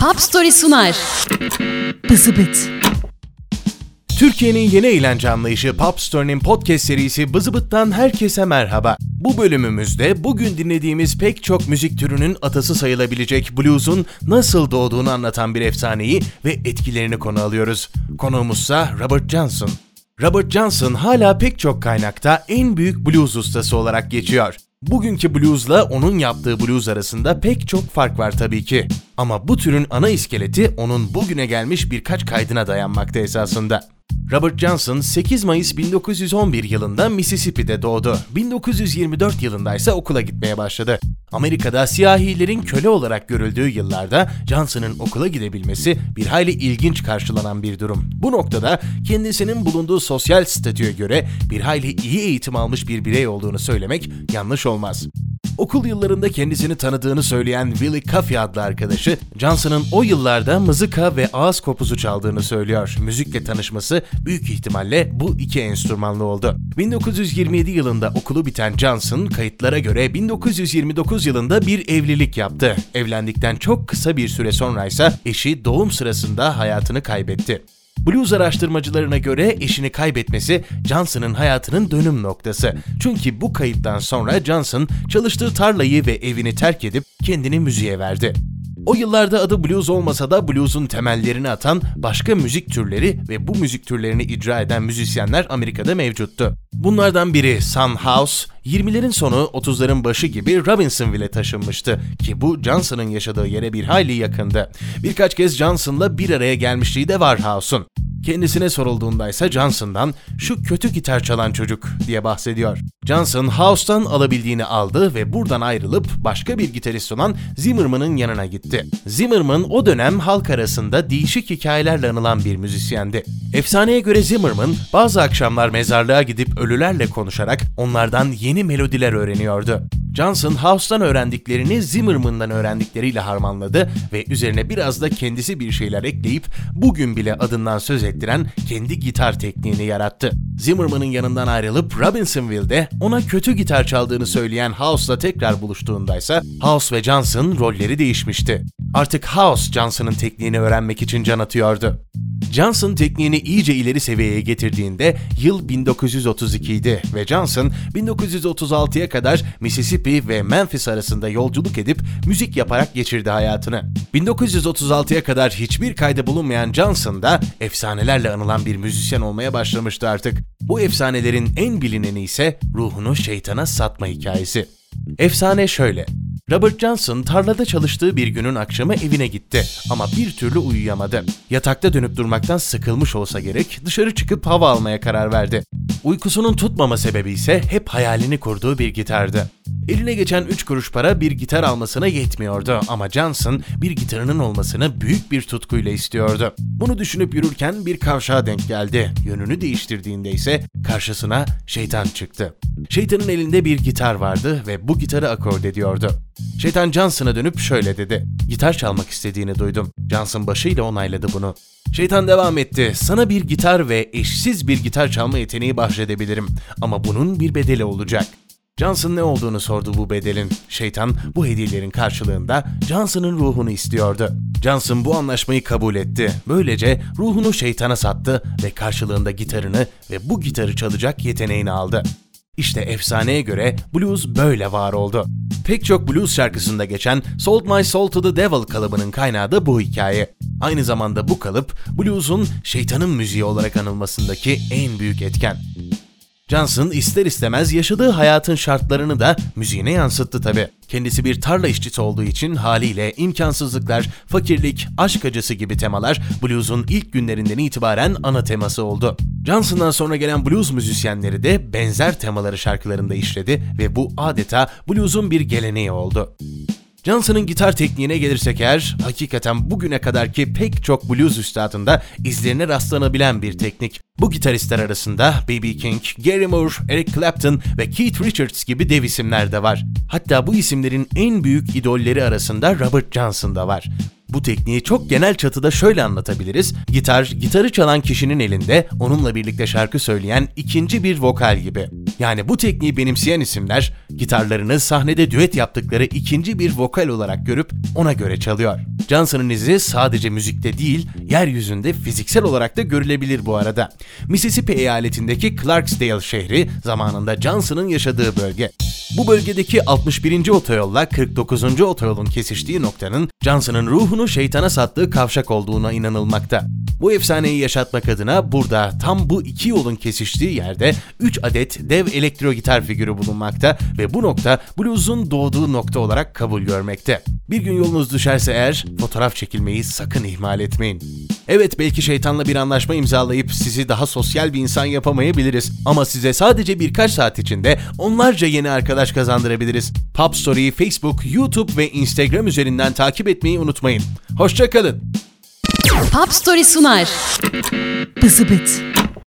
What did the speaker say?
Pop Story sunar. Bızıbıt. Türkiye'nin yeni eğlence anlayışı Pop Story'nin podcast serisi Bızıbıt'tan herkese merhaba. Bu bölümümüzde bugün dinlediğimiz pek çok müzik türünün atası sayılabilecek blues'un nasıl doğduğunu anlatan bir efsaneyi ve etkilerini konu alıyoruz. Konuğumuzsa Robert Johnson. Robert Johnson hala pek çok kaynakta en büyük blues ustası olarak geçiyor. Bugünkü bluesla onun yaptığı blues arasında pek çok fark var tabii ki. Ama bu türün ana iskeleti onun bugüne gelmiş birkaç kaydına dayanmakta esasında. Robert Johnson 8 Mayıs 1911 yılında Mississippi'de doğdu. 1924 yılında ise okula gitmeye başladı. Amerika'da siyahilerin köle olarak görüldüğü yıllarda Johnson'ın okula gidebilmesi bir hayli ilginç karşılanan bir durum. Bu noktada kendisinin bulunduğu sosyal statüye göre bir hayli iyi eğitim almış bir birey olduğunu söylemek yanlış olmaz. Okul yıllarında kendisini tanıdığını söyleyen Willie Coffey adlı arkadaşı, Johnson'ın o yıllarda mızıka ve ağız kopuzu çaldığını söylüyor. Müzikle tanışması büyük ihtimalle bu iki enstrümanlı oldu. 1927 yılında okulu biten Johnson, kayıtlara göre 1929 yılında bir evlilik yaptı. Evlendikten çok kısa bir süre sonra ise eşi doğum sırasında hayatını kaybetti. Blues araştırmacılarına göre eşini kaybetmesi Johnson'ın hayatının dönüm noktası. Çünkü bu kayıptan sonra Johnson çalıştığı tarlayı ve evini terk edip kendini müziğe verdi. O yıllarda adı blues olmasa da blues'un temellerini atan başka müzik türleri ve bu müzik türlerini icra eden müzisyenler Amerika'da mevcuttu. Bunlardan biri Sun House, 20'lerin sonu 30'ların başı gibi Robinsonville'e taşınmıştı ki bu Johnson'ın yaşadığı yere bir hayli yakındı. Birkaç kez Johnson'la bir araya gelmişliği de var House'un. Kendisine sorulduğunda ise Johnson'dan şu kötü gitar çalan çocuk diye bahsediyor. Johnson House'tan alabildiğini aldı ve buradan ayrılıp başka bir gitarist olan Zimmerman'ın yanına gitti. Zimmerman o dönem halk arasında değişik hikayelerle anılan bir müzisyendi. Efsaneye göre Zimmerman bazı akşamlar mezarlığa gidip ölülerle konuşarak onlardan yeni melodiler öğreniyordu. Johnson House'tan öğrendiklerini Zimmerman'dan öğrendikleriyle harmanladı ve üzerine biraz da kendisi bir şeyler ekleyip bugün bile adından söz ettiren kendi gitar tekniğini yarattı. Zimmerman'ın yanından ayrılıp Robinsonville'de ona kötü gitar çaldığını söyleyen House'la tekrar buluştuğundaysa House ve Johnson rolleri değişmişti. Artık House Johnson'ın tekniğini öğrenmek için can atıyordu. Johnson tekniğini iyice ileri seviyeye getirdiğinde yıl 1932 idi ve Johnson 1936'ya kadar Mississippi ve Memphis arasında yolculuk edip müzik yaparak geçirdi hayatını. 1936'ya kadar hiçbir kayda bulunmayan Johnson da efsanelerle anılan bir müzisyen olmaya başlamıştı artık. Bu efsanelerin en bilineni ise ruhunu şeytana satma hikayesi. Efsane şöyle. Robert Johnson tarlada çalıştığı bir günün akşamı evine gitti ama bir türlü uyuyamadı. Yatakta dönüp durmaktan sıkılmış olsa gerek dışarı çıkıp hava almaya karar verdi. Uykusunun tutmama sebebi ise hep hayalini kurduğu bir gitardı. Eline geçen 3 kuruş para bir gitar almasına yetmiyordu ama Johnson bir gitarının olmasını büyük bir tutkuyla istiyordu. Bunu düşünüp yürürken bir kavşağa denk geldi. Yönünü değiştirdiğinde ise karşısına şeytan çıktı. Şeytanın elinde bir gitar vardı ve bu gitarı akord ediyordu. Şeytan Johnson'a dönüp şöyle dedi. Gitar çalmak istediğini duydum. Johnson başıyla onayladı bunu. Şeytan devam etti. Sana bir gitar ve eşsiz bir gitar çalma yeteneği bahşedebilirim. Ama bunun bir bedeli olacak. Johnson ne olduğunu sordu bu bedelin. Şeytan bu hediyelerin karşılığında Johnson'ın ruhunu istiyordu. Johnson bu anlaşmayı kabul etti. Böylece ruhunu şeytana sattı ve karşılığında gitarını ve bu gitarı çalacak yeteneğini aldı. İşte efsaneye göre blues böyle var oldu. Pek çok blues şarkısında geçen Sold My Soul to the Devil kalıbının kaynağı da bu hikaye. Aynı zamanda bu kalıp blues'un şeytanın müziği olarak anılmasındaki en büyük etken. Johnson ister istemez yaşadığı hayatın şartlarını da müziğine yansıttı tabi. Kendisi bir tarla işçisi olduğu için haliyle imkansızlıklar, fakirlik, aşk acısı gibi temalar blues'un ilk günlerinden itibaren ana teması oldu. Johnson'dan sonra gelen blues müzisyenleri de benzer temaları şarkılarında işledi ve bu adeta blues'un bir geleneği oldu. Johnson'ın gitar tekniğine gelirsek eğer, hakikaten bugüne kadarki pek çok blues üstadında izlerine rastlanabilen bir teknik. Bu gitaristler arasında B.B. King, Gary Moore, Eric Clapton ve Keith Richards gibi dev isimler de var. Hatta bu isimlerin en büyük idolleri arasında Robert Johnson da var. Bu tekniği çok genel çatıda şöyle anlatabiliriz. Gitar, gitarı çalan kişinin elinde onunla birlikte şarkı söyleyen ikinci bir vokal gibi. Yani bu tekniği benimseyen isimler gitarlarını sahnede düet yaptıkları ikinci bir vokal olarak görüp ona göre çalıyor. Johnson'ın izi sadece müzikte değil, yeryüzünde fiziksel olarak da görülebilir bu arada. Mississippi eyaletindeki Clarksdale şehri zamanında Johnson'ın yaşadığı bölge. Bu bölgedeki 61. otoyolla 49. otoyolun kesiştiği noktanın Johnson'ın ruhunu şeytana sattığı kavşak olduğuna inanılmakta. Bu efsaneyi yaşatmak adına burada tam bu iki yolun kesiştiği yerde 3 adet dev elektro gitar figürü bulunmakta ve bu nokta blues'un doğduğu nokta olarak kabul görmekte. Bir gün yolunuz düşerse eğer fotoğraf çekilmeyi sakın ihmal etmeyin. Evet belki şeytanla bir anlaşma imzalayıp sizi daha sosyal bir insan yapamayabiliriz ama size sadece birkaç saat içinde onlarca yeni arkadaş kazandırabiliriz. Pop Story'yi Facebook, YouTube ve Instagram üzerinden takip etmeyi unutmayın. Hoşçakalın. Pop Story sunar. Bızıbıt.